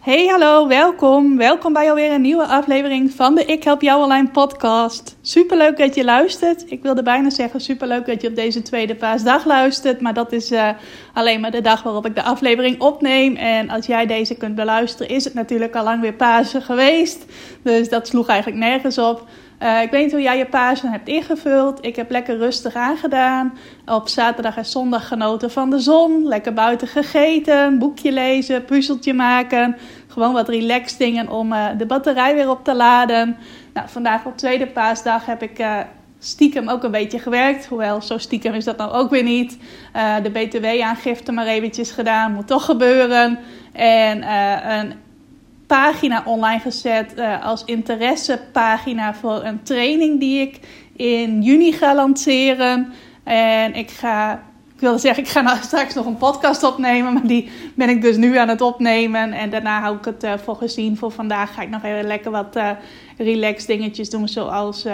Hey, hallo, welkom. Welkom bij alweer een nieuwe aflevering van de Ik Help Jou Online podcast. Superleuk dat je luistert. Ik wilde bijna zeggen superleuk dat je op deze tweede paasdag luistert. Maar dat is uh, alleen maar de dag waarop ik de aflevering opneem. En als jij deze kunt beluisteren is het natuurlijk al lang weer Pasen geweest. Dus dat sloeg eigenlijk nergens op. Uh, ik weet niet hoe jij je Pasen hebt ingevuld. Ik heb lekker rustig aangedaan. Op zaterdag en zondag genoten van de zon. Lekker buiten gegeten. Boekje lezen. Puzzeltje maken. Gewoon wat relaxed dingen om uh, de batterij weer op te laden. Nou, vandaag op tweede paasdag heb ik uh, stiekem ook een beetje gewerkt. Hoewel, zo stiekem is dat nou ook weer niet. de btw-aangifte maar eventjes gedaan. Moet toch gebeuren. En een pagina online gezet uh, als interessepagina voor een training die ik in juni ga lanceren. En ik ga, ik wilde zeggen, ik ga nou straks nog een podcast opnemen, maar die ben ik dus nu aan het opnemen. En daarna hou ik het uh, voor gezien. Voor vandaag ga ik nog even lekker wat uh, relax dingetjes doen, zoals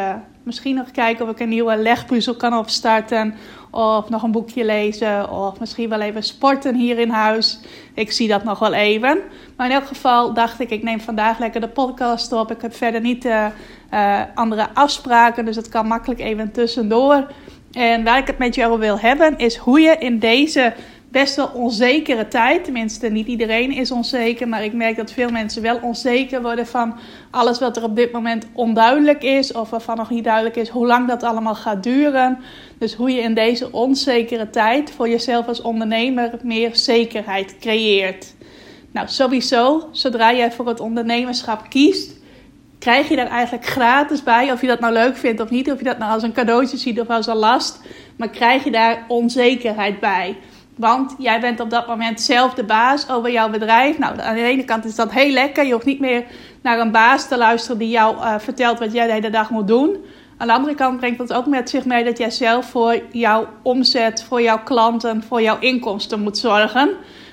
misschien nog kijken of ik een nieuwe legpuzzel kan opstarten. Of nog een boekje lezen. Of misschien wel even sporten hier in huis. Ik zie dat nog wel even. Maar in elk geval dacht ik, ik neem vandaag lekker de podcast op. Ik heb verder niet uh, uh, andere afspraken. Dus het kan makkelijk even tussendoor. En waar ik het met jou wil hebben, is hoe je in deze best wel onzekere tijd. Tenminste, niet iedereen is onzeker. Maar ik merk dat veel mensen wel onzeker worden van alles wat er op dit moment onduidelijk is. Of waarvan nog niet duidelijk is hoe lang dat allemaal gaat duren. Dus hoe je in deze onzekere tijd voor jezelf als ondernemer meer zekerheid creëert. Nou, sowieso, zodra jij voor het ondernemerschap kiest, krijg je daar eigenlijk gratis bij. Of je dat nou leuk vindt of niet, of je dat nou als een cadeautje ziet of als een last. Maar krijg je daar onzekerheid bij. Want jij bent op dat moment zelf de baas over jouw bedrijf. Nou, aan de ene kant is dat heel lekker. Je hoeft niet meer naar een baas te luisteren die jou uh, vertelt wat jij de hele dag moet doen. Aan de andere kant brengt dat ook met zich mee dat jij zelf voor jouw omzet, voor jouw klanten, voor jouw inkomsten moet zorgen.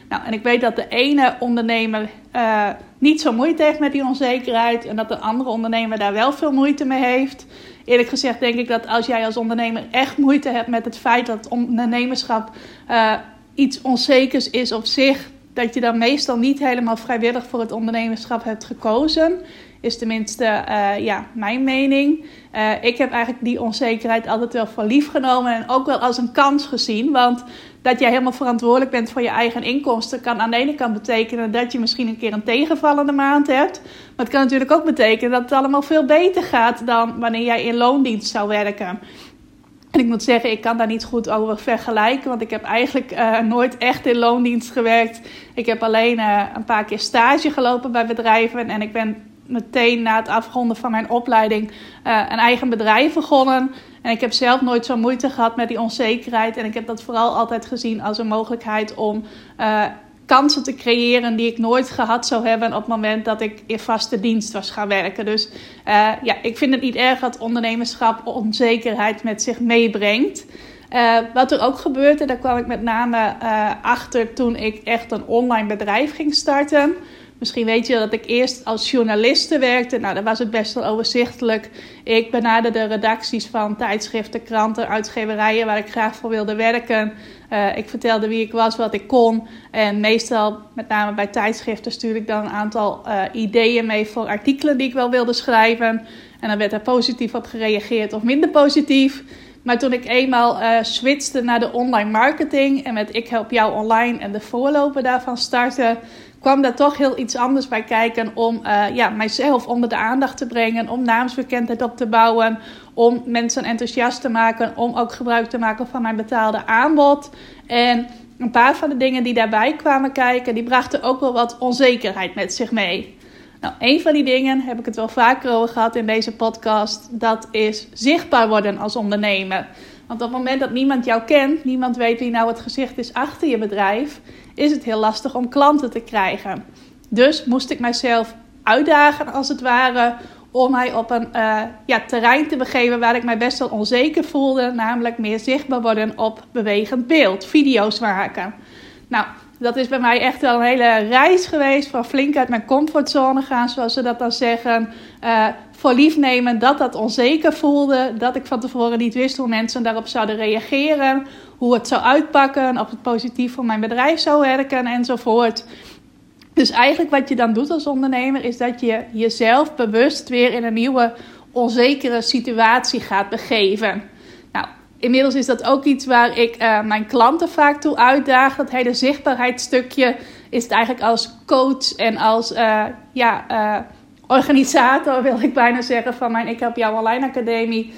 Nou, en ik weet dat de ene ondernemer uh, niet zo moeite heeft met die onzekerheid en dat de andere ondernemer daar wel veel moeite mee heeft. Eerlijk gezegd denk ik dat als jij als ondernemer echt moeite hebt met het feit dat ondernemerschap uh, iets onzekers is op zich, dat je dan meestal niet helemaal vrijwillig voor het ondernemerschap hebt gekozen. Is tenminste uh, ja, mijn mening. Uh, ik heb eigenlijk die onzekerheid altijd wel voor lief genomen en ook wel als een kans gezien. Want dat jij helemaal verantwoordelijk bent voor je eigen inkomsten kan aan de ene kant betekenen dat je misschien een keer een tegenvallende maand hebt. Maar het kan natuurlijk ook betekenen dat het allemaal veel beter gaat dan wanneer jij in loondienst zou werken. En ik moet zeggen, ik kan daar niet goed over vergelijken, want ik heb eigenlijk uh, nooit echt in loondienst gewerkt. Ik heb alleen uh, een paar keer stage gelopen bij bedrijven en ik ben meteen na het afronden van mijn opleiding uh, een eigen bedrijf begonnen. En ik heb zelf nooit zo moeite gehad met die onzekerheid. En ik heb dat vooral altijd gezien als een mogelijkheid om kansen te creëren die ik nooit gehad zou hebben op het moment dat ik in vaste dienst was gaan werken. Dus uh, ja, ik vind het niet erg dat ondernemerschap onzekerheid met zich meebrengt. Uh, wat er ook gebeurde, daar kwam ik met name achter toen ik echt een online bedrijf ging starten. Misschien weet je dat ik eerst als journaliste werkte. Nou, dan was het best wel overzichtelijk. Ik benaderde de redacties van tijdschriften, kranten, uitgeverijen waar ik graag voor wilde werken. Uh, ik vertelde wie ik was, wat ik kon. En meestal, met name bij tijdschriften, stuurde ik dan een aantal uh, ideeën mee voor artikelen die ik wel wilde schrijven. En dan werd er positief op gereageerd of minder positief. Maar toen ik eenmaal uh, switchte naar de online marketing en met Ik Help Jou Online en de voorloper daarvan startte, kwam daar toch heel iets anders bij kijken om uh, ja, mijzelf onder de aandacht te brengen, om naamsbekendheid op te bouwen, om mensen enthousiast te maken, om ook gebruik te maken van mijn betaalde aanbod. En een paar van de dingen die daarbij kwamen kijken, die brachten ook wel wat onzekerheid met zich mee. Nou, een van die dingen heb ik het wel vaker over gehad in deze podcast. Dat is zichtbaar worden als ondernemer. Want op het moment dat niemand jou kent, niemand weet wie nou het gezicht is achter je bedrijf, is het heel lastig om klanten te krijgen. Dus moest ik mijzelf uitdagen als het ware om mij op een uh, ja, terrein te begeven waar ik mij best wel onzeker voelde, namelijk meer zichtbaar worden op bewegend beeld, video's maken. Nou, dat is bij mij echt wel een hele reis geweest van flink uit mijn comfortzone gaan, zoals ze dat dan zeggen. Uh, voor lief nemen dat dat onzeker voelde, dat ik van tevoren niet wist hoe mensen daarop zouden reageren, hoe het zou uitpakken, of het positief voor mijn bedrijf zou werken enzovoort. Dus eigenlijk wat je dan doet als ondernemer is dat je jezelf bewust weer in een nieuwe onzekere situatie gaat begeven. Nou, inmiddels is dat ook iets waar ik uh, mijn klanten vaak toe uitdaag. Dat hele zichtbaarheidsstukje is het eigenlijk als coach en als uh, ja, uh, organisator, wil ik bijna zeggen, van mijn Ik Help Jou Online Academie.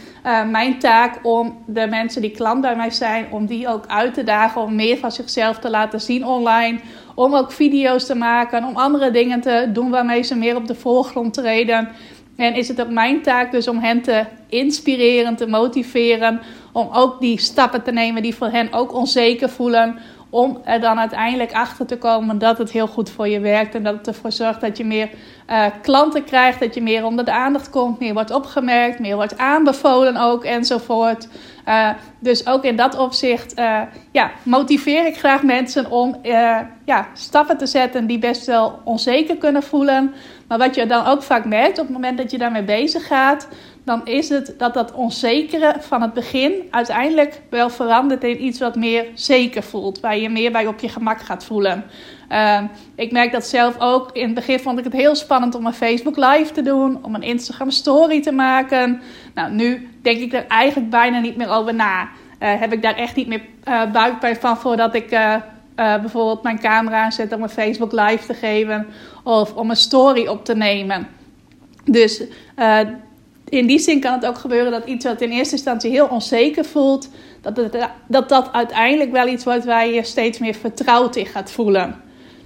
mijn taak om de mensen die klant bij mij zijn, om die ook uit te dagen om meer van zichzelf te laten zien online om ook video's te maken, om andere dingen te doen waarmee ze meer op de voorgrond treden. En is het ook mijn taak dus om hen te inspireren, te motiveren, om ook die stappen te nemen die voor hen ook onzeker voelen, om er dan uiteindelijk achter te komen dat het heel goed voor je werkt en dat het ervoor zorgt dat je meer uh, klanten krijgt, dat je meer onder de aandacht komt, meer wordt opgemerkt, meer wordt aanbevolen ook enzovoort. Uh, dus ook in dat opzicht uh, ja, motiveer ik graag mensen om ja, stappen te zetten die best wel onzeker kunnen voelen. Maar wat je dan ook vaak merkt op het moment dat je daarmee bezig gaat, dan is het dat dat onzekere van het begin uiteindelijk wel verandert in iets wat meer zeker voelt. Waar je meer bij op je gemak gaat voelen. Uh, ik merk dat zelf ook. In het begin vond ik het heel spannend om een Facebook Live te doen, om een Instagram Story te maken. Nou, nu denk ik er eigenlijk bijna niet meer over na. Uh, heb ik daar echt niet meer uh, buikpijn van voordat ik uh, bijvoorbeeld mijn camera aanzet om een Facebook Live te geven of om een story op te nemen. Dus in die zin kan het ook gebeuren dat iets wat in eerste instantie heel onzeker voelt, dat dat, dat uiteindelijk wel iets wordt waar je steeds meer vertrouwd in gaat voelen.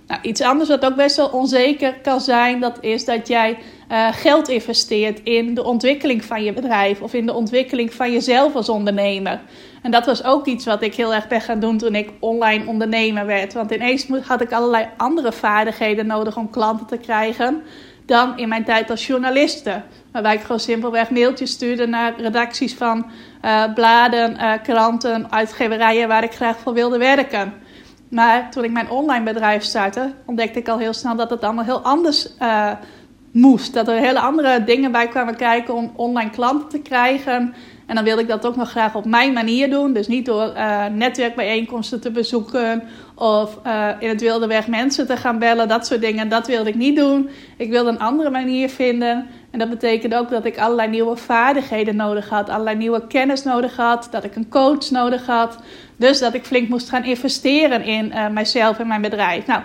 Nou, iets anders wat ook best wel onzeker kan zijn, dat is dat jij uh, geld investeert in de ontwikkeling van je bedrijf of in de ontwikkeling van jezelf als ondernemer. En dat was ook iets wat ik heel erg ben gaan doen toen ik online ondernemer werd. Want ineens had ik allerlei andere vaardigheden nodig om klanten te krijgen dan in mijn tijd als journaliste. Waarbij ik gewoon simpelweg mailtjes stuurde naar redacties van uh, bladen, uh, kranten, uitgeverijen waar ik graag voor wilde werken. Maar toen ik mijn online bedrijf startte, ontdekte ik al heel snel dat het allemaal heel anders uh, moest. Dat er hele andere dingen bij kwamen kijken om online klanten te krijgen. En dan wilde ik dat ook nog graag op mijn manier doen. Dus niet door netwerkbijeenkomsten te bezoeken of uh, in het wilde weg mensen te gaan bellen. Dat soort dingen. Dat wilde ik niet doen. Ik wilde een andere manier vinden. En dat betekende ook dat ik allerlei nieuwe vaardigheden nodig had. Allerlei nieuwe kennis nodig had. Dat ik een coach nodig had. Dus dat ik flink moest gaan investeren in uh, mijzelf en mijn bedrijf. Nou,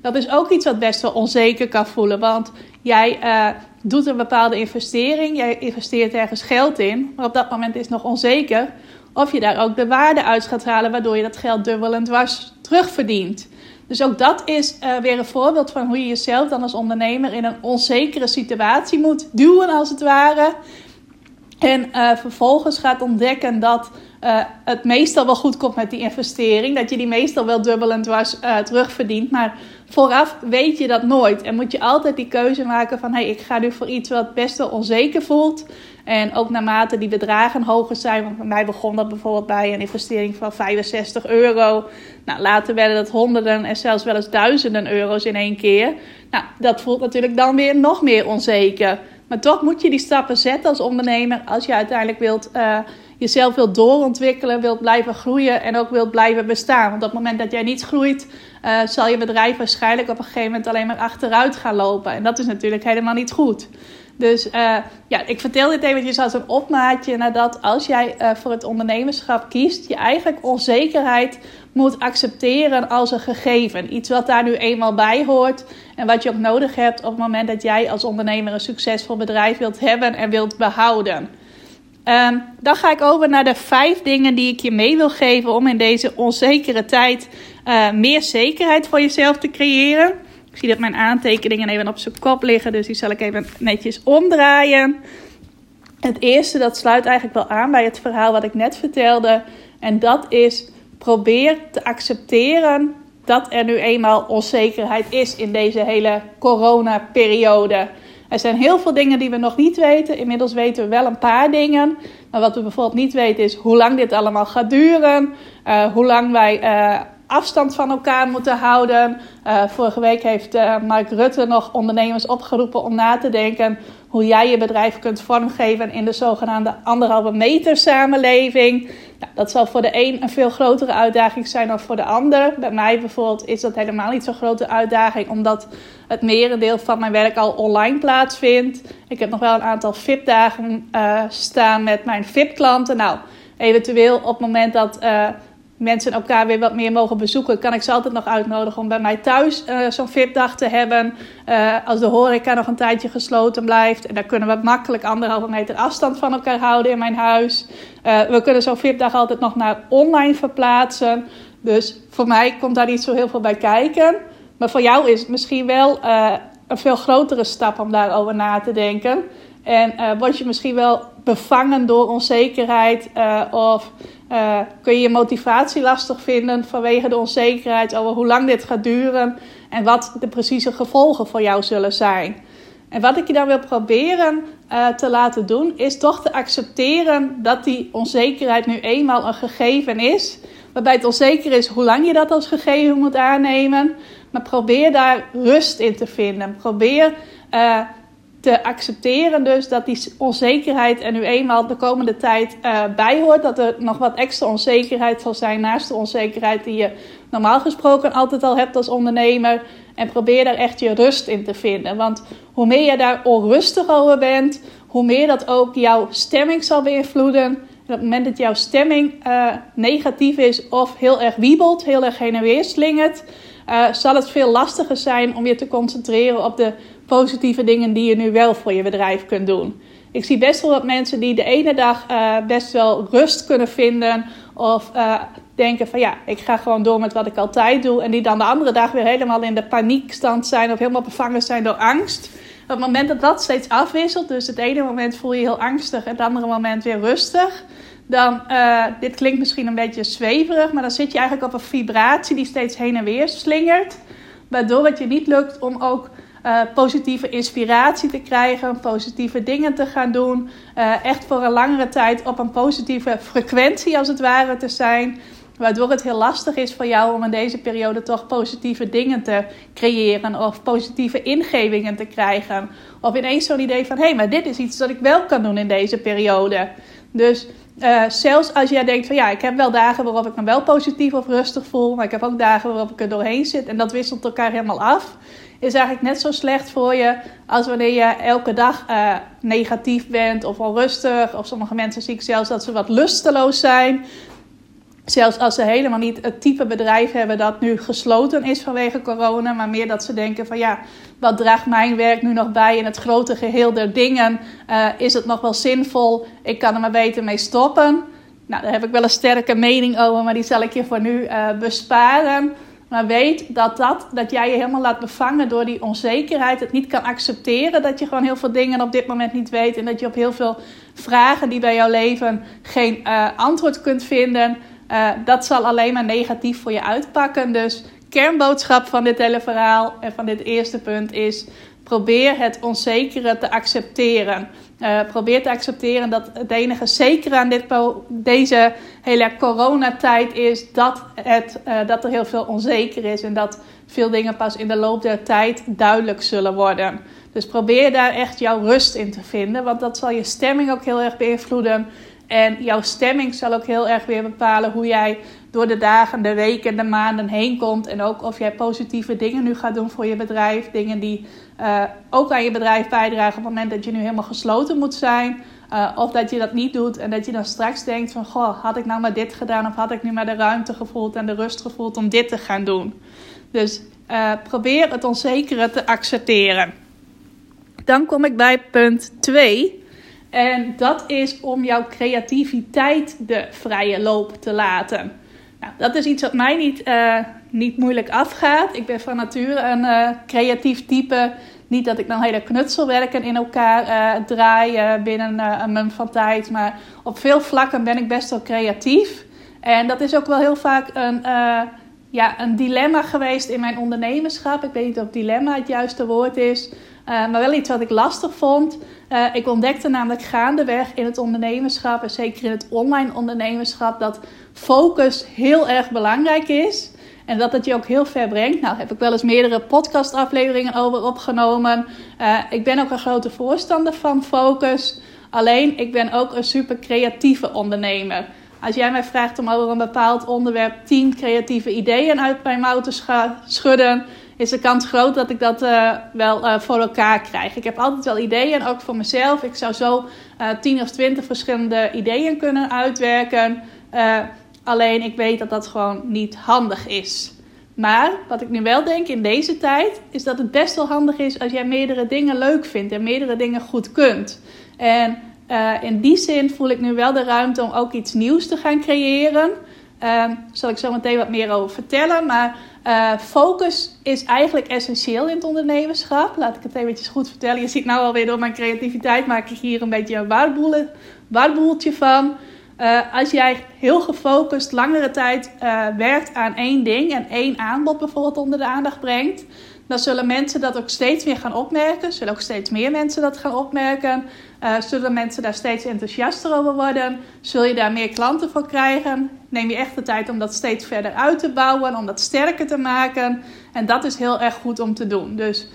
dat is ook iets wat best wel onzeker kan voelen. Want jij uh, doet een bepaalde investering. Jij investeert ergens geld in. Maar op dat moment is het nog onzeker of je daar ook de waarde uit gaat halen. Waardoor je dat geld dubbel en dwars terugverdient. Dus ook dat is uh, weer een voorbeeld van hoe je jezelf dan als ondernemer in een onzekere situatie moet duwen, als het ware. En uh, vervolgens gaat ontdekken dat uh, het meestal wel goed komt met die investering. Dat je die meestal wel dubbel en dwars terugverdient. Maar vooraf weet je dat nooit. En moet je altijd die keuze maken van... hey, ik ga nu voor iets wat best wel onzeker voelt. En ook naarmate die bedragen hoger zijn... want bij mij begon dat bijvoorbeeld bij een investering van 65 euro. Nou, later werden dat honderden en zelfs wel eens duizenden euro's in één keer. Nou, dat voelt natuurlijk dan weer nog meer onzeker. Maar toch moet je die stappen zetten als ondernemer... als je uiteindelijk wilt... Uh, jezelf wilt doorontwikkelen, wilt blijven groeien en ook wilt blijven bestaan. Want op het moment dat jij niet groeit, uh, zal je bedrijf waarschijnlijk op een gegeven moment alleen maar achteruit gaan lopen. En dat is natuurlijk helemaal niet goed. Dus uh, ja, ik vertel dit eventjes als een opmaatje nadat als jij voor het ondernemerschap kiest, je eigenlijk onzekerheid moet accepteren als een gegeven. Iets wat daar nu eenmaal bij hoort en wat je ook nodig hebt op het moment dat jij als ondernemer een succesvol bedrijf wilt hebben en wilt behouden. Um, dan ga ik over naar de vijf dingen die ik je mee wil geven om in deze onzekere tijd uh, meer zekerheid voor jezelf te creëren. Ik zie dat mijn aantekeningen even op zijn kop liggen, dus die zal ik even netjes omdraaien. Het eerste, dat sluit eigenlijk wel aan bij het verhaal wat ik net vertelde. En dat is probeer te accepteren dat er nu eenmaal onzekerheid is in deze hele coronaperiode. Er zijn heel veel dingen die we nog niet weten. Inmiddels weten we wel een paar dingen. Maar wat we bijvoorbeeld niet weten is hoe lang dit allemaal gaat duren. Uh, hoe lang wij uh, afstand van elkaar moeten houden. Uh, vorige week heeft Mark Rutte nog ondernemers opgeroepen om na te denken hoe jij je bedrijf kunt vormgeven in de zogenaamde anderhalve meter samenleving. Nou, dat zal voor de een een veel grotere uitdaging zijn dan voor de ander. Bij mij bijvoorbeeld is dat helemaal niet zo'n grote uitdaging, omdat het merendeel van mijn werk al online plaatsvindt. Ik heb nog wel een aantal VIP-dagen uh, staan met mijn VIP-klanten. Nou, eventueel op het moment dat. Uh, mensen elkaar weer wat meer mogen bezoeken, kan ik ze altijd nog uitnodigen om bij mij thuis uh, zo'n VIP-dag te hebben. Uh, als de horeca nog een tijdje gesloten blijft. En daar kunnen we makkelijk anderhalve meter afstand van elkaar houden in mijn huis. Uh, we kunnen zo'n VIP-dag altijd nog naar online verplaatsen. Dus voor mij komt daar niet zo heel veel bij kijken. Maar voor jou is het misschien wel een veel grotere stap om daarover na te denken. En word je misschien wel bevangen door onzekerheid of uh, kun je je motivatie lastig vinden vanwege de onzekerheid over hoe lang dit gaat duren en wat de precieze gevolgen voor jou zullen zijn. En wat ik je dan wil proberen uh, te laten doen, is toch te accepteren dat die onzekerheid nu eenmaal een gegeven is. Waarbij het onzeker is hoe lang je dat als gegeven moet aannemen. Maar probeer daar rust in te vinden. Probeer uh, te accepteren dus dat die onzekerheid er nu eenmaal de komende tijd uh, bij hoort. Dat er nog wat extra onzekerheid zal zijn naast de onzekerheid die je normaal gesproken altijd al hebt als ondernemer. En probeer daar echt je rust in te vinden. Want hoe meer je daar onrustig over bent, hoe meer dat ook jouw stemming zal beïnvloeden. En op het moment dat jouw stemming uh, negatief is of heel erg wiebelt, heel erg heen en weer slingert, uh, zal het veel lastiger zijn om je te concentreren op de positieve dingen die je nu wel voor je bedrijf kunt doen. Ik zie best wel wat mensen die de ene dag uh, best wel rust kunnen vinden. Of uh, denken van ja, ik ga gewoon door met wat ik altijd doe. En die dan de andere dag weer helemaal in de paniekstand zijn of helemaal bevangen zijn door angst. Op het moment dat dat steeds afwisselt, dus het ene moment voel je heel angstig en het andere moment weer rustig. Dan, uh, dit klinkt misschien een beetje zweverig, maar dan zit je eigenlijk op een vibratie die steeds heen en weer slingert. Waardoor het je niet lukt om ook uh, positieve inspiratie te krijgen, positieve dingen te gaan doen. Uh, echt voor een langere tijd op een positieve frequentie als het ware te zijn. Waardoor het heel lastig is voor jou om in deze periode toch positieve dingen te creëren. Of positieve ingevingen te krijgen. Of ineens zo'n idee van: hé, hey, maar dit is iets dat ik wel kan doen in deze periode. Dus uh, zelfs als jij denkt van ja, ik heb wel dagen waarop ik me wel positief of rustig voel. Maar ik heb ook dagen waarop ik er doorheen zit. En dat wisselt elkaar helemaal af is eigenlijk net zo slecht voor je als wanneer je elke dag uh, negatief bent of onrustig. Of sommige mensen zie ik zelfs dat ze wat lusteloos zijn. Zelfs als ze helemaal niet het type bedrijf hebben dat nu gesloten is vanwege corona, maar meer dat ze denken van ja, wat draagt mijn werk nu nog bij in het grote geheel der dingen? Uh, is het nog wel zinvol? Ik kan er maar beter mee stoppen. Nou, daar heb ik wel een sterke mening over, maar die zal ik je voor nu uh, besparen. Maar weet dat, dat, dat jij je helemaal laat bevangen door die onzekerheid. Het niet kan accepteren dat je gewoon heel veel dingen op dit moment niet weet. En dat je op heel veel vragen die bij jouw leven geen uh, antwoord kunt vinden. Uh, dat zal alleen maar negatief voor je uitpakken. Dus kernboodschap van dit hele verhaal en van dit eerste punt is: probeer het onzekere te accepteren. Uh, probeer te accepteren dat het enige zeker aan dit, deze hele coronatijd is dat, het, uh, dat er heel veel onzeker is en dat veel dingen pas in de loop der tijd duidelijk zullen worden. Dus probeer daar echt jouw rust in te vinden, want dat zal je stemming ook heel erg beïnvloeden. En jouw stemming zal ook heel erg weer bepalen hoe jij door de dagen, de weken, de maanden heen komt. En ook of jij positieve dingen nu gaat doen voor je bedrijf. Dingen die uh, ook aan je bedrijf bijdragen op het moment dat je nu helemaal gesloten moet zijn. Uh, of dat je dat niet doet en dat je dan straks denkt van... Goh, had ik nou maar dit gedaan of had ik nu maar de ruimte gevoeld en de rust gevoeld om dit te gaan doen. Dus uh, probeer het onzekere te accepteren. Dan kom ik bij punt 2. En dat is om jouw creativiteit de vrije loop te laten. Nou, dat is iets wat mij niet, uh, niet moeilijk afgaat. Ik ben van nature een uh, creatief type. Niet dat ik dan hele knutselwerken in elkaar uh, draai binnen een month van tijd. Maar op veel vlakken ben ik best wel creatief. En dat is ook wel heel vaak een ja, een dilemma geweest in mijn ondernemerschap. Ik weet niet of dilemma het juiste woord is. Maar wel iets wat ik lastig vond. ik ontdekte namelijk gaandeweg in het ondernemerschap, en zeker in het online ondernemerschap, dat focus heel erg belangrijk is. En dat het je ook heel ver brengt. Nou, heb ik wel eens meerdere podcastafleveringen over opgenomen. Uh, ik ben ook een grote voorstander van focus. Alleen, ik ben ook een super creatieve ondernemer. Als jij mij vraagt om over een bepaald onderwerp 10 creatieve ideeën uit mijn mouw te schudden, is de kans groot dat ik dat uh, wel uh, voor elkaar krijg. Ik heb altijd wel ideeën, ook voor mezelf. Ik zou zo uh, 10 of 20 verschillende ideeën kunnen uitwerken. Alleen ik weet dat dat gewoon niet handig is. Maar wat ik nu wel denk in deze tijd, is dat het best wel handig is als jij meerdere dingen leuk vindt en meerdere dingen goed kunt. En in die zin voel ik nu wel de ruimte om ook iets nieuws te gaan creëren. Daar ehm, zal ik zo meteen wat meer over vertellen. Maar uh, focus is eigenlijk essentieel in het ondernemerschap. Laat ik het eventjes goed vertellen. Je ziet nou alweer door mijn creativiteit maak ik hier een beetje een warboeltje van. Uh, als jij heel gefocust langere tijd uh, werkt aan één ding en één aanbod bijvoorbeeld onder de aandacht brengt, dan zullen mensen dat ook steeds meer gaan opmerken. Zullen ook steeds meer mensen dat gaan opmerken. Uh, zullen mensen daar steeds enthousiaster over worden? Zul je daar meer klanten voor krijgen? Neem je echt de tijd om dat steeds verder uit te bouwen, om dat sterker te maken. En dat is heel erg goed om te doen. Dus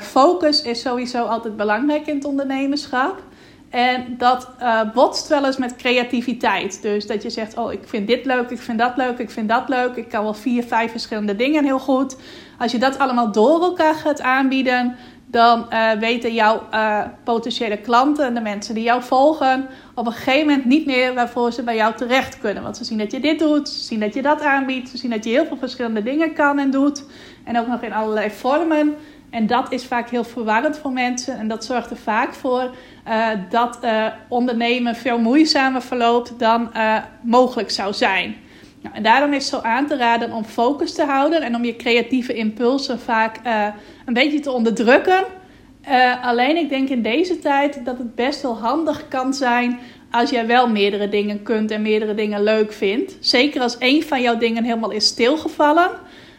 focus is sowieso altijd belangrijk in het ondernemerschap. En dat uh, botst wel eens met creativiteit. Dus dat je zegt: Oh, ik vind dit leuk, ik vind dat leuk, ik vind dat leuk. Ik kan wel vier, vijf verschillende dingen heel goed. Als je dat allemaal door elkaar gaat aanbieden, dan uh, weten jouw uh, potentiële klanten en de mensen die jou volgen op een gegeven moment niet meer waarvoor ze bij jou terecht kunnen. Want ze zien dat je dit doet, ze zien dat je dat aanbiedt, ze zien dat je heel veel verschillende dingen kan en doet. En ook nog in allerlei vormen. En dat is vaak heel verwarrend voor mensen. En dat zorgt er vaak voor uh, dat ondernemen veel moeizamer verloopt dan mogelijk zou zijn. Nou, en daarom is zo aan te raden om focus te houden en om je creatieve impulsen vaak een beetje te onderdrukken. alleen ik denk in deze tijd dat het best wel handig kan zijn als jij wel meerdere dingen kunt en meerdere dingen leuk vindt. Zeker als één van jouw dingen helemaal is stilgevallen.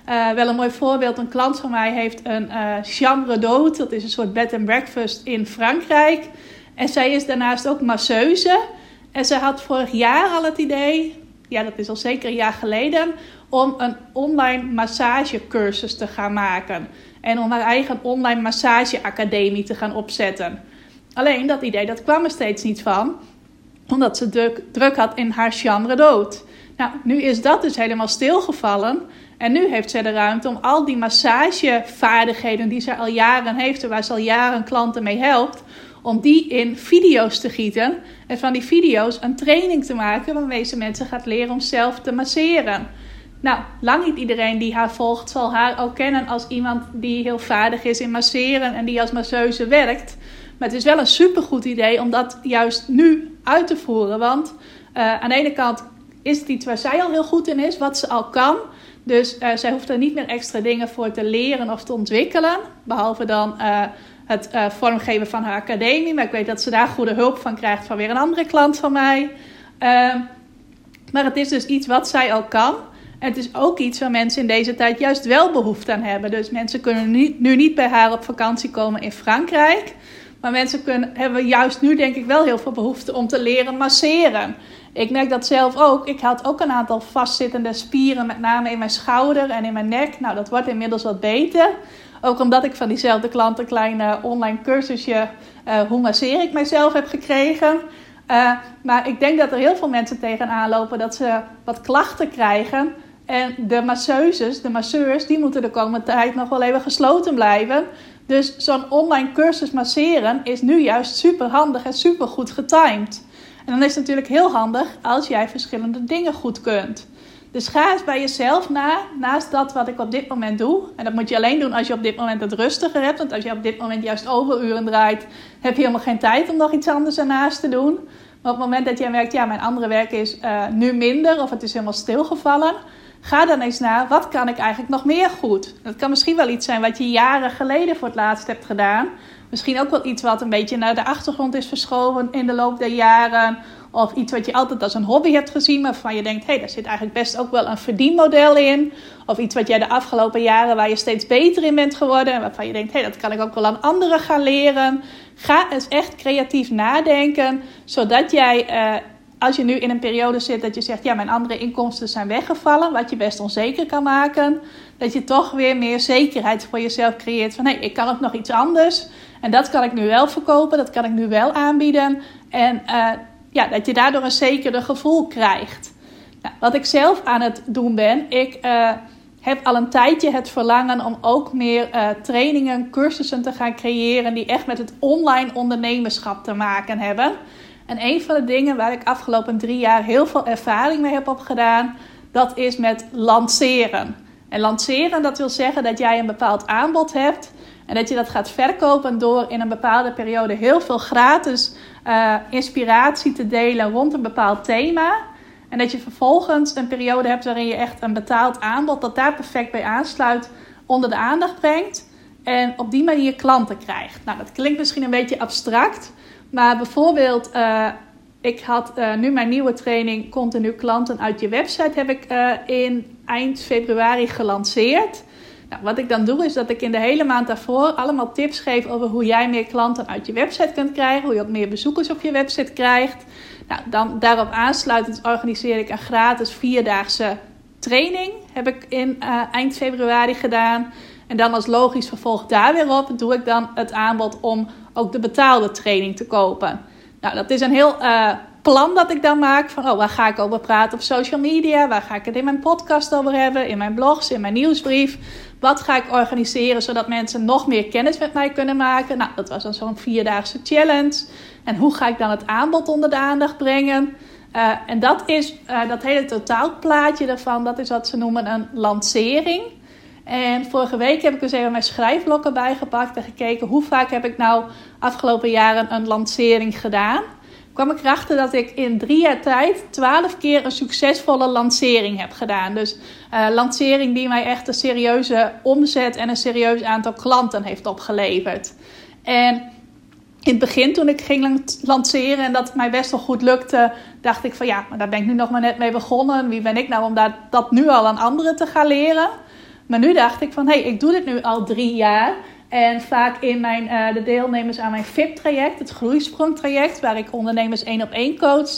Uh, wel een mooi voorbeeld. Een klant van mij heeft een chambre d'hôte. Dat is een soort bed and breakfast in Frankrijk. En zij is daarnaast ook masseuse. En ze had vorig jaar al het idee, ja dat is al zeker een jaar geleden, om een online massagecursus te gaan maken. En om haar eigen online massageacademie te gaan opzetten. Alleen dat idee, dat kwam er steeds niet van. Omdat ze druk, druk had in haar chambre d'hôte. Nou, nu is dat dus helemaal stilgevallen. En nu heeft zij de ruimte om al die massagevaardigheden die ze al jaren heeft, en waar ze al jaren klanten mee helpt, om die in video's te gieten. En van die video's een training te maken waarmee ze mensen gaat leren om zelf te masseren. Nou, lang niet iedereen die haar volgt zal haar ook kennen als iemand die heel vaardig is in masseren en die als masseuse werkt. Maar het is wel een supergoed idee om dat juist nu uit te voeren. Want uh, aan de ene kant is het iets waar zij al heel goed in is, wat ze al kan. Dus uh, zij hoeft er niet meer extra dingen voor te leren of te ontwikkelen. Behalve dan uh, het uh, vormgeven van haar academie. Maar ik weet dat ze daar goede hulp van krijgt van weer een andere klant van mij. Ehm, maar het is dus iets wat zij al kan. En het is ook iets waar mensen in deze tijd juist wel behoefte aan hebben. Dus mensen kunnen nu, nu niet bij haar op vakantie komen in Frankrijk. Maar mensen kunnen, hebben juist nu denk ik wel heel veel behoefte om te leren masseren. Ik merk dat zelf ook. Ik had ook een aantal vastzittende spieren, met name in mijn schouder en in mijn nek. Nou, dat wordt inmiddels wat beter. Ook omdat ik van diezelfde klant een klein online cursusje uh, hoe masseer ik mijzelf heb gekregen. Uh, maar ik denk dat er heel veel mensen tegenaan lopen dat ze wat klachten krijgen. En de masseuses, de masseurs, die moeten de komende tijd nog wel even gesloten blijven. Dus zo'n online cursus masseren is nu juist super handig en super goed getimed. En dan is het natuurlijk heel handig als jij verschillende dingen goed kunt. Dus ga eens bij jezelf na, naast dat wat ik op dit moment doe. En dat moet je alleen doen als je op dit moment het rustiger hebt. Want als je op dit moment juist overuren draait, heb je helemaal geen tijd om nog iets anders ernaast te doen. Maar op het moment dat jij merkt, ja, mijn andere werk is uh, nu minder of het is helemaal stilgevallen. Ga dan eens naar, wat kan ik eigenlijk nog meer goed? Dat kan misschien wel iets zijn wat je jaren geleden voor het laatst hebt gedaan. Misschien ook wel iets wat een beetje naar de achtergrond is verschoven in de loop der jaren. Of iets wat je altijd als een hobby hebt gezien, maar waarvan je denkt: hé, hey, daar zit eigenlijk best ook wel een verdienmodel in. Of iets wat jij de afgelopen jaren waar je steeds beter in bent geworden. En waarvan je denkt: hé, hey, dat kan ik ook wel aan anderen gaan leren. Ga eens echt creatief nadenken, zodat jij. Uh, als je nu in een periode zit dat je zegt, ja, mijn andere inkomsten zijn weggevallen, wat je best onzeker kan maken, dat je toch weer meer zekerheid voor jezelf creëert van hé, hey, ik kan ook nog iets anders en dat kan ik nu wel verkopen, dat kan ik nu wel aanbieden en uh, ja, dat je daardoor een zekerder gevoel krijgt. Nou, wat ik zelf aan het doen ben, ik uh, heb al een tijdje het verlangen om ook meer uh, trainingen, cursussen te gaan creëren die echt met het online ondernemerschap te maken hebben. En een van de dingen waar ik afgelopen drie jaar heel veel ervaring mee heb opgedaan, dat is met lanceren. En lanceren, dat wil zeggen dat jij een bepaald aanbod hebt en dat je dat gaat verkopen door in een bepaalde periode heel veel gratis uh, inspiratie te delen rond een bepaald thema. En dat je vervolgens een periode hebt waarin je echt een betaald aanbod dat daar perfect bij aansluit onder de aandacht brengt. En op die manier klanten krijgt. Nou, dat klinkt misschien een beetje abstract. Maar bijvoorbeeld, uh, ik had uh, nu mijn nieuwe training Continu Klanten uit je website heb ik in eind februari gelanceerd. Nou, wat ik dan doe is dat ik in de hele maand daarvoor allemaal tips geef over hoe jij meer klanten uit je website kunt krijgen, hoe je ook meer bezoekers op je website krijgt. Nou, dan daarop aansluitend organiseer ik een gratis vierdaagse training. Heb ik in eind februari gedaan. En dan als logisch vervolg daar weer op doe ik dan het aanbod om ook de betaalde training te kopen. Nou, dat is een heel uh, plan dat ik dan maak van, oh, waar ga ik over praten op social media? Waar ga ik het in mijn podcast over hebben? In mijn blogs, in mijn nieuwsbrief? Wat ga ik organiseren zodat mensen nog meer kennis met mij kunnen maken? Nou, dat was dan zo'n vierdaagse challenge. En hoe ga ik dan het aanbod onder de aandacht brengen? Uh, en dat is uh, dat hele totaalplaatje daarvan, dat is wat ze noemen een lancering. En vorige week heb ik dus even mijn schrijfblokken bijgepakt en gekeken hoe vaak heb ik nou afgelopen jaren een lancering gedaan. Kwam ik erachter dat ik in drie jaar tijd twaalf keer een succesvolle lancering heb gedaan. Dus uh, lancering die mij echt een serieuze omzet en een serieus aantal klanten heeft opgeleverd. En in het begin, toen ik ging lanceren en dat mij best wel goed lukte, dacht ik van ja, maar daar ben ik nu nog maar net mee begonnen. Wie ben ik nou om dat, dat nu al aan anderen te gaan leren? Maar nu dacht ik van, hé, hey, ik doe dit nu al drie jaar. En vaak in mijn, uh, de deelnemers aan mijn VIP-traject, het groeisprong-traject, waar ik ondernemers één op één coach,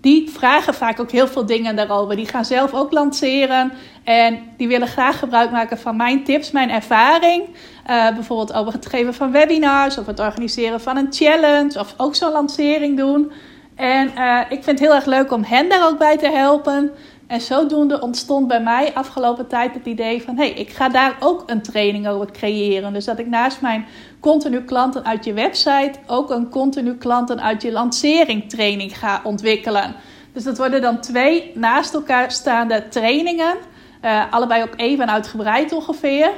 die vragen vaak ook heel veel dingen daarover. Die gaan zelf ook lanceren en die willen graag gebruik maken van mijn tips, mijn ervaring. Uh, bijvoorbeeld over het geven van webinars of het organiseren van een challenge of ook zo'n lancering doen. En uh, ik vind het heel erg leuk om hen daar ook bij te helpen. En zodoende ontstond bij mij afgelopen tijd het idee van: hé, hey, ik ga daar ook een training over creëren. Dus dat ik naast mijn continu klanten uit je website ook een continu klanten uit je lancering training ga ontwikkelen. Dus dat worden dan twee naast elkaar staande trainingen. Uh, allebei ook even uitgebreid ongeveer.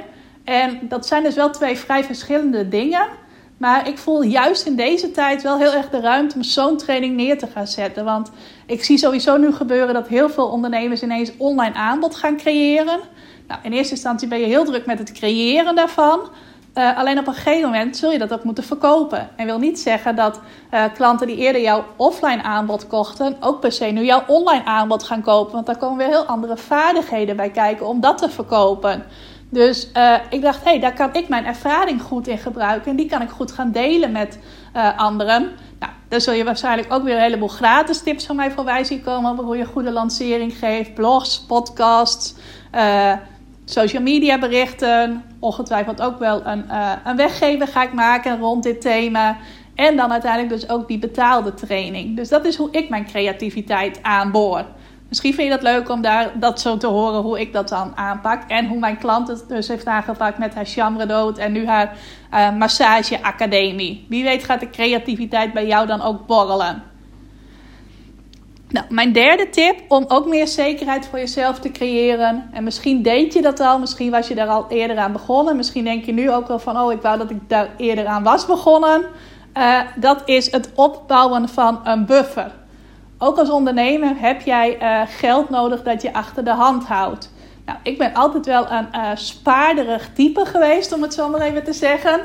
En dat zijn dus wel twee vrij verschillende dingen. Maar ik voel juist in deze tijd wel heel erg de ruimte om zo'n training neer te gaan zetten. Want ik zie sowieso nu gebeuren dat heel veel ondernemers ineens online aanbod gaan creëren. Nou, in eerste instantie ben je heel druk met het creëren daarvan. Uh, alleen op een gegeven moment zul je dat ook moeten verkopen. En wil niet zeggen dat uh, klanten die eerder jouw offline aanbod kochten, ook per se nu jouw online aanbod gaan kopen. Want daar komen weer heel andere vaardigheden bij kijken om dat te verkopen. Dus uh, ik dacht, hé, hey, daar kan ik mijn ervaring goed in gebruiken. En die kan ik goed gaan delen met uh, anderen. Nou, dan zul je waarschijnlijk ook weer een heleboel gratis tips van mij voorbij zien komen. Over hoe je goede lancering geeft. Blogs, podcasts, uh, social media berichten. Ongetwijfeld ook wel een, een weggever ga ik maken rond dit thema. En dan uiteindelijk dus ook die betaalde training. Dus dat is hoe ik mijn creativiteit aanboor. Misschien vind je dat leuk om daar, dat zo te horen hoe ik dat dan aanpak. En hoe mijn klant het dus heeft aangepakt met haar chambre en nu haar uh, massageacademie. Wie weet gaat de creativiteit bij jou dan ook borrelen. Nou, mijn derde tip om ook meer zekerheid voor jezelf te creëren. En misschien deed je dat al, misschien was je daar al eerder aan begonnen. Misschien denk je nu ook wel van, oh, ik wou dat ik daar eerder aan was begonnen. Uh, dat is het opbouwen van een buffer. Ook als ondernemer heb jij uh, geld nodig dat je achter de hand houdt. Nou, ik ben altijd wel een uh, spaarderig type geweest, om het zo maar even te zeggen.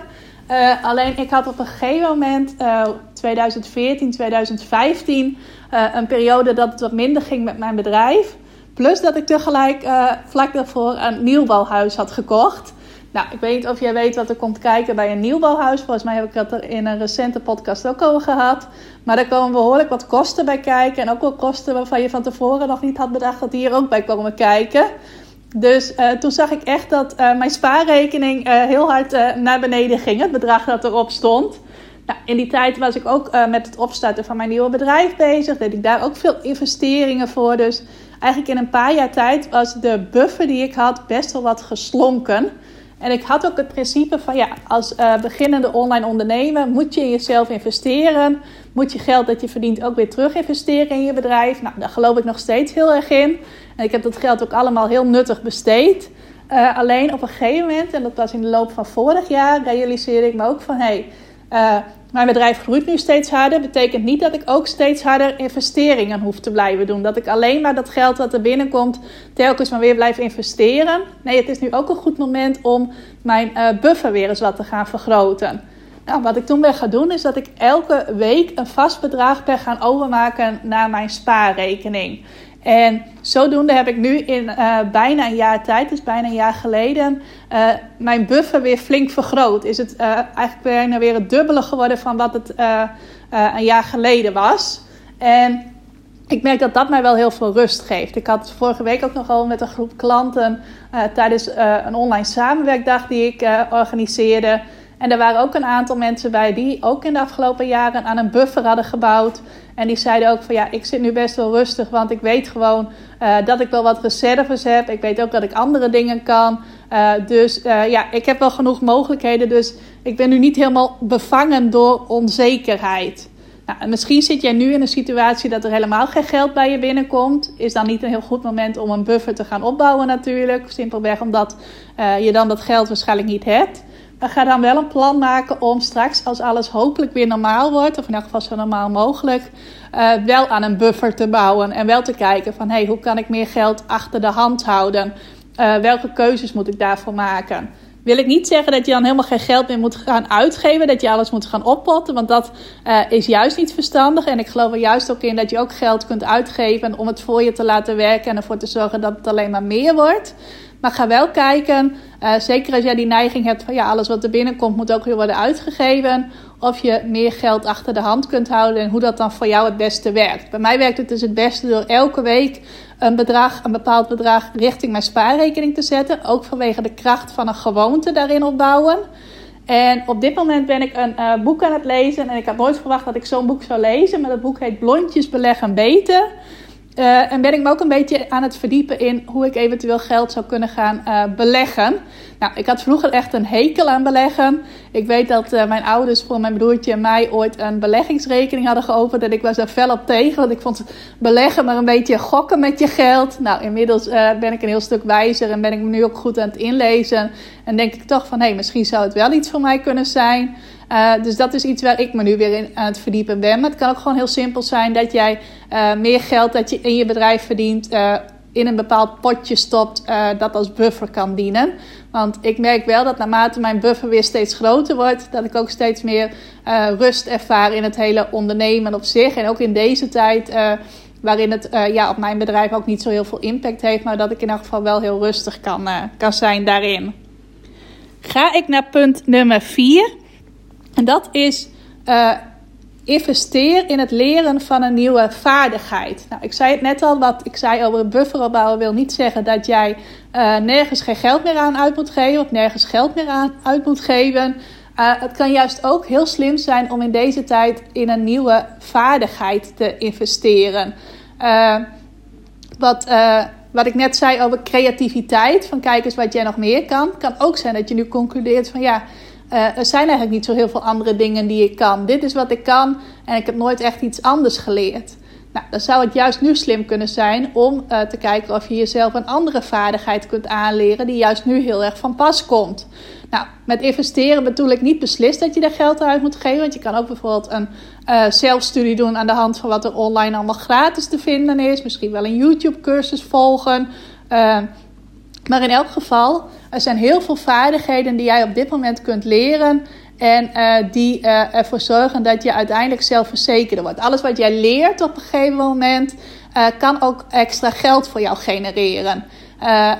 Uh, alleen ik had op een gegeven moment, uh, 2014, 2015, uh, een periode dat het wat minder ging met mijn bedrijf. Plus dat ik tegelijk vlak daarvoor een nieuwbouwhuis had gekocht. Nou, ik weet niet of jij weet wat er komt kijken bij een nieuwbouwhuis. Volgens mij heb ik dat er in een recente podcast ook over gehad. Maar daar komen behoorlijk wat kosten bij kijken. En ook wel kosten waarvan je van tevoren nog niet had bedacht dat die er ook bij komen kijken. Dus uh, toen zag ik echt dat uh, mijn spaarrekening uh, heel hard naar beneden ging. Het bedrag dat erop stond. Nou, in die tijd was ik ook met het opstarten van mijn nieuwe bedrijf bezig. Deed ik daar ook veel investeringen voor. Dus eigenlijk in een paar jaar tijd was de buffer die ik had best wel wat geslonken. En ik had ook het principe van ja, als uh, beginnende online ondernemer moet je in jezelf investeren. Moet je geld dat je verdient ook weer terug investeren in je bedrijf. Nou, daar geloof ik nog steeds heel erg in. En ik heb dat geld ook allemaal heel nuttig besteed. Uh, alleen op een gegeven moment, en dat was in de loop van vorig jaar, realiseerde ik me ook van hé, hey, uh, mijn bedrijf groeit nu steeds harder. Betekent niet dat ik ook steeds harder investeringen hoef te blijven doen. Dat ik alleen maar dat geld wat er binnenkomt telkens maar weer blijf investeren. Nee, het is nu ook een goed moment om mijn uh, buffer weer eens wat te gaan vergroten. Nou, wat ik toen ben gaan doen is dat ik elke week een vast bedrag ben gaan overmaken naar mijn spaarrekening. En zodoende heb ik nu in uh, bijna een jaar tijd, dus bijna een jaar geleden, uh, mijn buffer weer flink vergroot. Is het uh, eigenlijk bijna weer het dubbele geworden van wat het een jaar geleden was. En ik merk dat dat mij wel heel veel rust geeft. Ik had vorige week ook nog al met een groep klanten tijdens een online samenwerkdag die ik organiseerde. En er waren ook een aantal mensen bij die ook in de afgelopen jaren aan een buffer hadden gebouwd. En die zeiden ook van ja, ik zit nu best wel rustig, want ik weet gewoon uh, dat ik wel wat reserves heb. Ik weet ook dat ik andere dingen kan. Uh, dus uh, ja, ik heb wel genoeg mogelijkheden. Dus ik ben nu niet helemaal bevangen door onzekerheid. Nou, en misschien zit jij nu in een situatie dat er helemaal geen geld bij je binnenkomt. Is dan niet een heel goed moment om een buffer te gaan opbouwen natuurlijk. Simpelweg omdat je dan dat geld waarschijnlijk niet hebt. Ga dan wel een plan maken om straks, als alles hopelijk weer normaal wordt, of in elk geval zo normaal mogelijk, uh, wel aan een buffer te bouwen. En wel te kijken van, hey, hoe kan ik meer geld achter de hand houden? Uh, welke keuzes moet ik daarvoor maken? Wil ik niet zeggen dat je dan helemaal geen geld meer moet gaan uitgeven, dat je alles moet gaan oppotten, want dat uh, is juist niet verstandig. En ik geloof er juist ook in dat je ook geld kunt uitgeven om het voor je te laten werken en ervoor te zorgen dat het alleen maar meer wordt. Maar ga wel kijken, uh, zeker als jij die neiging hebt van ja, alles wat er binnenkomt moet ook weer worden uitgegeven. Of je meer geld achter de hand kunt houden en hoe dat dan voor jou het beste werkt. Bij mij werkt het dus het beste door elke week een bedrag, een bepaald bedrag richting mijn spaarrekening te zetten. Ook vanwege de kracht van een gewoonte daarin opbouwen. En op dit moment ben ik een uh, boek aan het lezen. En ik had nooit verwacht dat ik zo'n boek zou lezen. Maar dat boek heet Blondjes beleggen beter. Uh, en ben ik me ook een beetje aan het verdiepen in hoe ik eventueel geld zou kunnen gaan uh, beleggen. Nou, ik had vroeger echt een hekel aan beleggen. Ik weet dat uh, mijn ouders voor mijn broertje en mij ooit een beleggingsrekening hadden geopend. En ik was daar fel op tegen, want ik vond beleggen maar een beetje gokken met je geld. Nou, inmiddels ben ik een heel stuk wijzer en ben ik me nu ook goed aan het inlezen. En denk ik toch van, hé, hey, misschien zou het wel iets voor mij kunnen zijn. Uh, dus dat is iets waar ik me nu weer in aan het verdiepen ben. Maar het kan ook gewoon heel simpel zijn dat jij uh, meer geld dat je in je bedrijf verdient. Uh, in een bepaald potje stopt dat als buffer kan dienen. Want ik merk wel dat naarmate mijn buffer weer steeds groter wordt, dat ik ook steeds meer rust ervaar in het hele ondernemen op zich. En ook in deze tijd waarin het ja, op mijn bedrijf ook niet zo heel veel impact heeft, maar dat ik in elk geval wel heel rustig kan, kan zijn daarin. Ga ik naar punt nummer 4. En dat is uh, investeer in het leren van een nieuwe vaardigheid. Nou, ik zei het net al, wat ik zei over een buffer opbouwen wil niet zeggen dat jij uh, nergens geen geld meer aan uit moet geven of nergens geld meer aan uit moet geven. Uh, het kan juist ook heel slim zijn om in deze tijd in een nieuwe vaardigheid te investeren. wat, wat ik net zei over creativiteit, van kijk eens wat jij nog meer kan, kan ook zijn dat je nu concludeert van ja uh, er zijn eigenlijk niet zo heel veel andere dingen die ik kan. Dit is wat ik kan en ik heb nooit echt iets anders geleerd. Nou, dan zou het juist nu slim kunnen zijn om uh, te kijken of je jezelf een andere vaardigheid kunt aanleren die juist nu heel erg van pas komt. Nou, met investeren bedoel ik niet beslist dat je daar geld uit moet geven. Want je kan ook bijvoorbeeld een uh, zelfstudie doen aan de hand van wat er online allemaal gratis te vinden is. Misschien wel een YouTube-cursus volgen. Maar in elk geval, er zijn heel veel vaardigheden die jij op dit moment kunt leren. En die ervoor zorgen dat je uiteindelijk zelfverzekerder wordt. Alles wat jij leert op een gegeven moment kan ook extra geld voor jou genereren.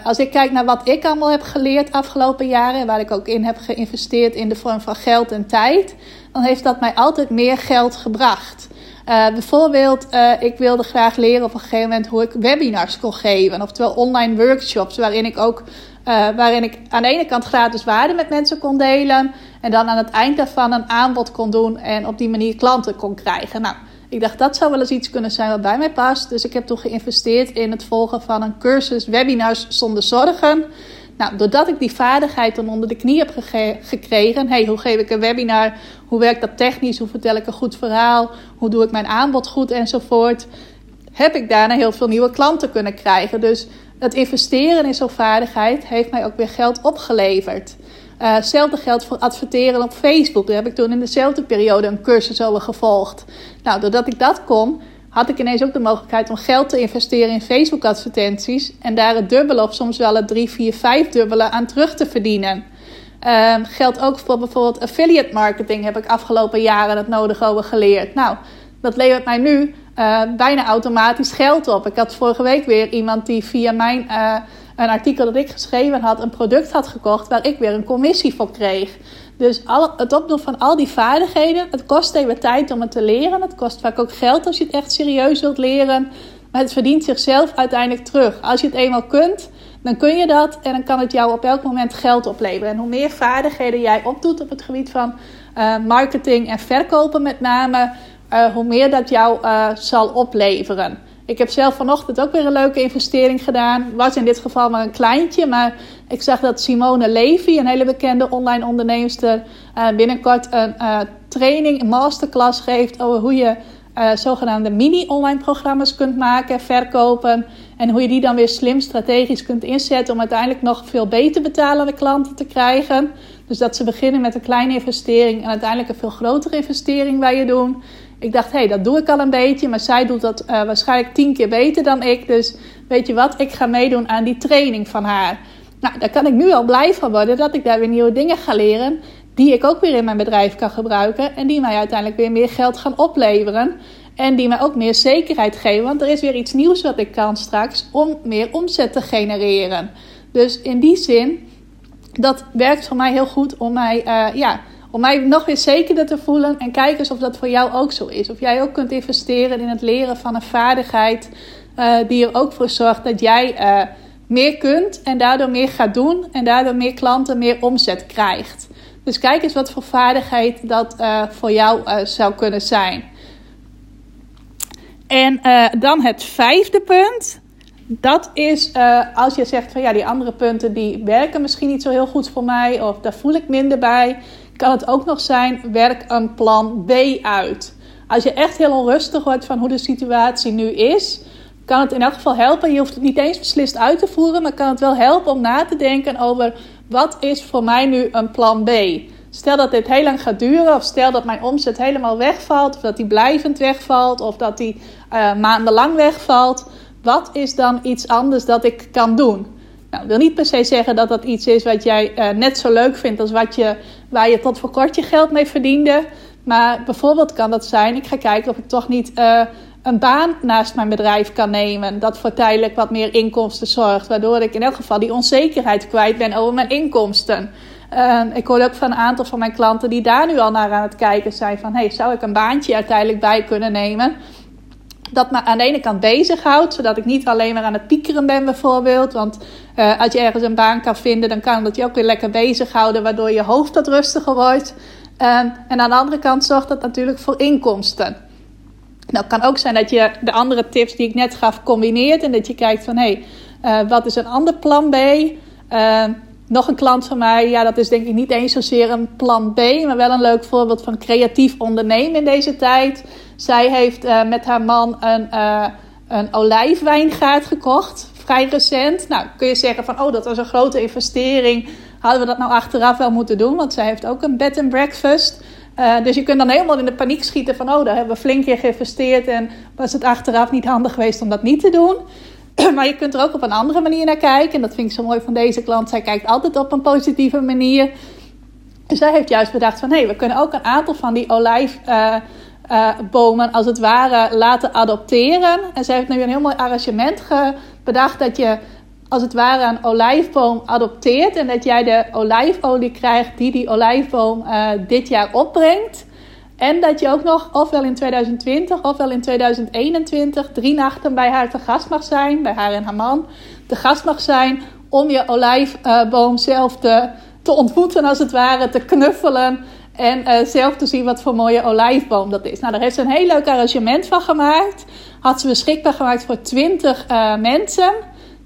Als ik kijk naar wat ik allemaal heb geleerd afgelopen jaren, waar ik ook in heb geïnvesteerd in de vorm van geld en tijd, dan heeft dat mij altijd meer geld gebracht. Bijvoorbeeld, ik wilde graag leren op een gegeven moment hoe ik webinars kon geven, oftewel online workshops, waarin ik ook waarin ik aan de ene kant gratis waarde met mensen kon delen en dan aan het eind daarvan een aanbod kon doen en op die manier klanten kon krijgen. Nou, ik dacht dat zou wel eens iets kunnen zijn wat bij mij past. Dus ik heb toen geïnvesteerd in het volgen van een cursus webinars zonder zorgen. Nou, doordat ik die vaardigheid dan onder de knie heb gekregen. Hey, hoe geef ik een webinar? Hoe werkt dat technisch? Hoe vertel ik een goed verhaal? Hoe doe ik mijn aanbod goed enzovoort? Heb ik daarna heel veel nieuwe klanten kunnen krijgen. Dus het investeren in zo'n vaardigheid heeft mij ook weer geld opgeleverd. Uh, hetzelfde geldt voor adverteren op Facebook. Daar heb ik toen in dezelfde periode een cursus over gevolgd. Nou, doordat ik dat kon, had ik ineens ook de mogelijkheid om geld te investeren in Facebook-advertenties. En daar het dubbele of soms wel het drie, vier, vijf dubbele aan terug te verdienen. Uh, geldt ook voor bijvoorbeeld affiliate marketing. Heb ik afgelopen jaren het nodig over geleerd. Nou, dat levert mij nu uh, bijna automatisch geld op. Ik had vorige week weer iemand die via mijn uh, een artikel dat ik geschreven had, een product had gekocht waar ik weer een commissie voor kreeg. Dus het opdoen van al die vaardigheden, het kost even tijd om het te leren. Het kost vaak ook geld als je het echt serieus wilt leren. Maar het verdient zichzelf uiteindelijk terug. Als je het eenmaal kunt, dan kun je dat en dan kan het jou op elk moment geld opleveren. En hoe meer vaardigheden jij opdoet op het gebied van uh, marketing en verkopen met name, uh, hoe meer dat jou uh, zal opleveren. Ik heb zelf vanochtend ook weer een leuke investering gedaan. Was in dit geval maar een kleintje, maar ik zag dat Simone Levy, een hele bekende online onderneemster, uh, binnenkort een training, een masterclass geeft over hoe je zogenaamde mini-online programma's kunt maken, verkopen. En hoe je die dan weer slim strategisch kunt inzetten om uiteindelijk nog veel beter betalende klanten te krijgen. Dus dat ze beginnen met een kleine investering en uiteindelijk een veel grotere investering bij je doen. Ik dacht, hé, hey, dat doe ik al een beetje. Maar zij doet dat uh, waarschijnlijk tien keer beter dan ik. Dus weet je wat, ik ga meedoen aan die training van haar. Nou, daar kan ik nu al blij van worden dat ik daar weer nieuwe dingen ga leren. Die ik ook weer in mijn bedrijf kan gebruiken. En die mij uiteindelijk weer meer geld gaan opleveren. En die mij ook meer zekerheid geven. Want er is weer iets nieuws wat ik kan straks om meer omzet te genereren. Dus in die zin, dat werkt voor mij heel goed om mij, uh, ja om mij nog weer zekerder te voelen en kijk eens of dat voor jou ook zo is. Of jij ook kunt investeren in het leren van een vaardigheid uh, die er ook voor zorgt dat jij uh, meer kunt en daardoor meer gaat doen en daardoor meer klanten, meer omzet krijgt. Dus kijk eens wat voor vaardigheid dat uh, voor jou zou kunnen zijn. En dan het vijfde punt. Dat is als je zegt van ja, die andere punten die werken misschien niet zo heel goed voor mij of daar voel ik minder bij kan het ook nog zijn: werk een plan B uit. Als je echt heel onrustig wordt van hoe de situatie nu is, kan het in elk geval helpen. Je hoeft het niet eens beslist uit te voeren, maar kan het wel helpen om na te denken over wat is voor mij nu een plan B. Stel dat dit heel lang gaat duren, of stel dat mijn omzet helemaal wegvalt, of dat die blijvend wegvalt, of dat die uh, maandenlang wegvalt. Wat is dan iets anders dat ik kan doen? Nou, wil niet per se zeggen dat dat iets is wat jij uh, net zo leuk vindt als wat je, waar je tot voor kort je geld mee verdiende. Maar bijvoorbeeld kan dat zijn, ik ga kijken of ik toch niet uh, een baan naast mijn bedrijf kan nemen. Dat voor tijdelijk wat meer inkomsten zorgt. Waardoor ik in elk geval die onzekerheid kwijt ben over mijn inkomsten. Uh, ik hoor ook van een aantal van mijn klanten die daar nu al naar aan het kijken zijn. Van hey, zou ik een baantje uiteindelijk bij kunnen nemen? Dat me aan de ene kant bezighoudt, zodat ik niet alleen maar aan het piekeren ben bijvoorbeeld. Want uh, als je ergens een baan kan vinden, dan kan dat je ook weer lekker bezighouden, waardoor je hoofd wat rustiger wordt. Uh, en aan de andere kant zorgt dat natuurlijk voor inkomsten. Nou, het kan ook zijn dat je de andere tips die ik net gaf combineert en dat je kijkt van hé, hey, uh, wat is een ander plan B? Nog een klant van mij, ja, dat is denk ik niet eens zozeer een plan B, maar wel een leuk voorbeeld van creatief ondernemen in deze tijd. Zij heeft uh, met haar man een, uh, een olijfwijngaard gekocht, vrij recent. Nou, kun je zeggen van, oh, dat was een grote investering. Hadden we dat nou achteraf wel moeten doen? Want zij heeft ook een bed and breakfast. Uh, dus je kunt dan helemaal in de paniek schieten van, oh, daar hebben we flink in geïnvesteerd en was het achteraf niet handig geweest om dat niet te doen. Maar je kunt er ook op een andere manier naar kijken. En dat vind ik zo mooi van deze klant. Zij kijkt altijd op een positieve manier. Dus zij heeft juist bedacht van hé, hey, we kunnen ook een aantal van die olijfbomen uh, als het ware laten adopteren. En zij heeft nu een heel mooi arrangement bedacht dat je als het ware een olijfboom adopteert en dat jij de olijfolie krijgt die die olijfboom uh, dit jaar opbrengt. En dat je ook nog, ofwel in 2020 ofwel in 2021, drie nachten bij haar te gast mag zijn, bij haar en haar man, te gast mag zijn om je olijfboom zelf te, te ontmoeten, als het ware, te knuffelen. En uh, zelf te zien wat voor mooie olijfboom dat is. Nou, daar heeft ze een heel leuk arrangement van gemaakt. Had ze beschikbaar gemaakt voor 20 uh, mensen.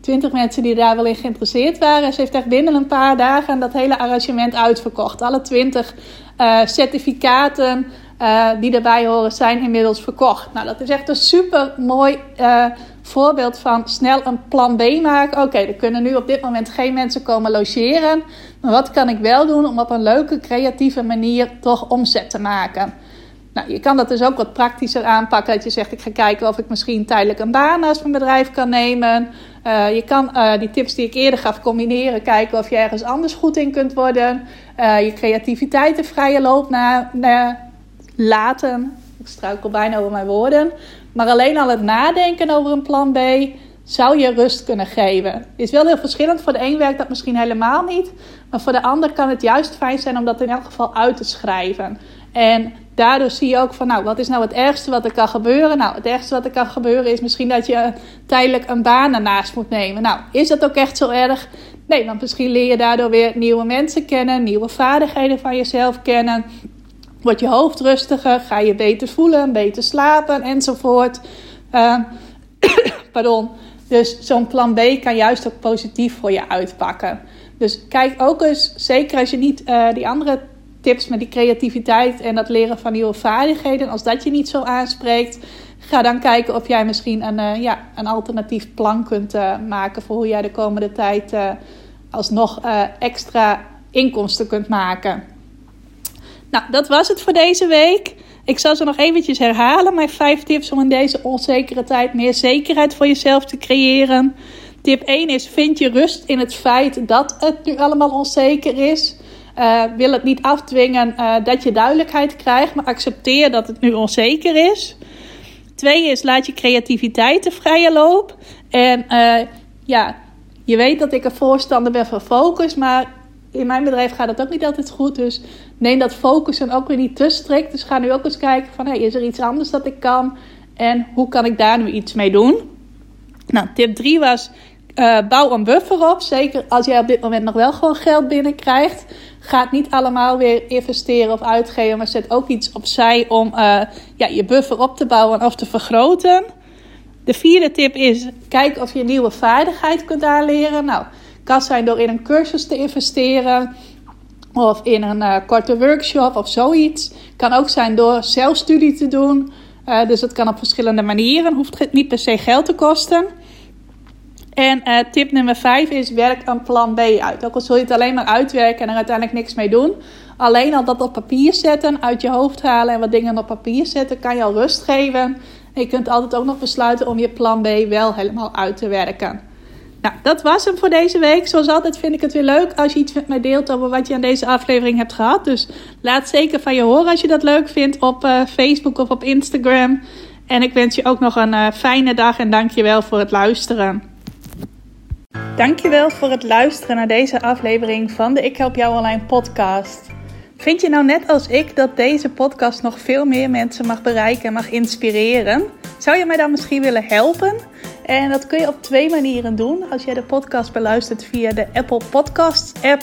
20 mensen die daar wel in geïnteresseerd waren. Ze heeft echt binnen een paar dagen dat hele arrangement uitverkocht. Alle 20 uh, certificaten uh, die erbij horen zijn inmiddels verkocht. Nou, dat is echt een super mooi uh, voorbeeld van snel een plan B maken. Oké, er kunnen nu op dit moment geen mensen komen logeren. Maar wat kan ik wel doen om op een leuke, creatieve manier toch omzet te maken? Nou, je kan dat dus ook wat praktischer aanpakken. Dat je zegt, ik ga kijken of ik misschien tijdelijk een baan naast mijn bedrijf kan nemen. Uh, je kan die tips die ik eerder gaf combineren. Kijken of je ergens anders goed in kunt worden. Je creativiteit de vrije loop na, na, laten. Ik struikel bijna over mijn woorden. Maar alleen al het nadenken over een plan B zou je rust kunnen geven. Is wel heel verschillend. Voor de een werkt dat misschien helemaal niet. Maar voor de ander kan het juist fijn zijn om dat in elk geval uit te schrijven. En daardoor zie je ook van, nou, wat is nou het ergste wat er kan gebeuren? Nou, het ergste wat er kan gebeuren is misschien dat je tijdelijk een baan ernaast moet nemen. Nou, is dat ook echt zo erg? Nee, want misschien leer je daardoor weer nieuwe mensen kennen, nieuwe vaardigheden van jezelf kennen. Wordt je hoofd rustiger, ga je beter voelen, beter slapen enzovoort. Uh, pardon. Dus zo'n plan B kan juist ook positief voor je uitpakken. Dus kijk ook eens, zeker als je niet uh, die andere tips met die creativiteit en dat leren van nieuwe vaardigheden, als dat je niet zo aanspreekt, ga dan kijken of jij misschien een, uh, ja, een alternatief plan kunt uh, maken voor hoe jij de komende tijd alsnog extra inkomsten kunt maken. Nou, dat was het voor deze week. Ik zal ze nog eventjes herhalen. Mijn vijf tips om in deze onzekere tijd meer zekerheid voor jezelf te creëren. Tip 1 is: vind je rust in het feit dat het nu allemaal onzeker is. Uh, wil het niet afdwingen uh, dat je duidelijkheid krijgt, maar accepteer dat het nu onzeker is. Twee is: laat je creativiteit de vrije loop. En uh, ja, je weet dat ik een voorstander ben van focus, maar in mijn bedrijf gaat het ook niet altijd goed. Dus neem dat focussen ook weer niet te strikt. Dus ga nu ook eens kijken van, hey, is er iets anders dat ik kan? En hoe kan ik daar nu iets mee doen? Nou, tip 3 was, uh, bouw een buffer op. Zeker als jij op dit moment nog wel gewoon geld binnenkrijgt. Ga het niet allemaal weer investeren of uitgeven. Maar zet ook iets opzij om uh, ja, je buffer op te bouwen of te vergroten. De vierde tip is, kijk of je nieuwe vaardigheid kunt aanleren. Nou, kan zijn door in een cursus te investeren of in een uh, korte workshop of zoiets. Kan ook zijn door zelfstudie te doen. Uh, dus het kan op verschillende manieren. Hoeft niet per se geld te kosten. En uh, tip nummer 5 is: werk een plan B uit. Ook al zul je het alleen maar uitwerken en er uiteindelijk niks mee doen. Alleen al dat op papier zetten, uit je hoofd halen en wat dingen op papier zetten, kan je al rust geven. En je kunt altijd ook nog besluiten om je plan B wel helemaal uit te werken. Nou, dat was hem voor deze week. Zoals altijd vind ik het weer leuk als je iets met mij deelt over wat je aan deze aflevering hebt gehad. Dus laat zeker van je horen als je dat leuk vindt op uh, Facebook of op Instagram. En ik wens je ook nog een uh, fijne dag en dank je wel voor het luisteren. Dankjewel voor het luisteren naar deze aflevering van de Ik Help Jou Online podcast. Vind je nou net als ik dat deze podcast nog veel meer mensen mag bereiken en mag inspireren? Zou je mij dan misschien willen helpen? En dat kun je op twee manieren doen. Als jij de podcast beluistert via de Apple Podcasts app,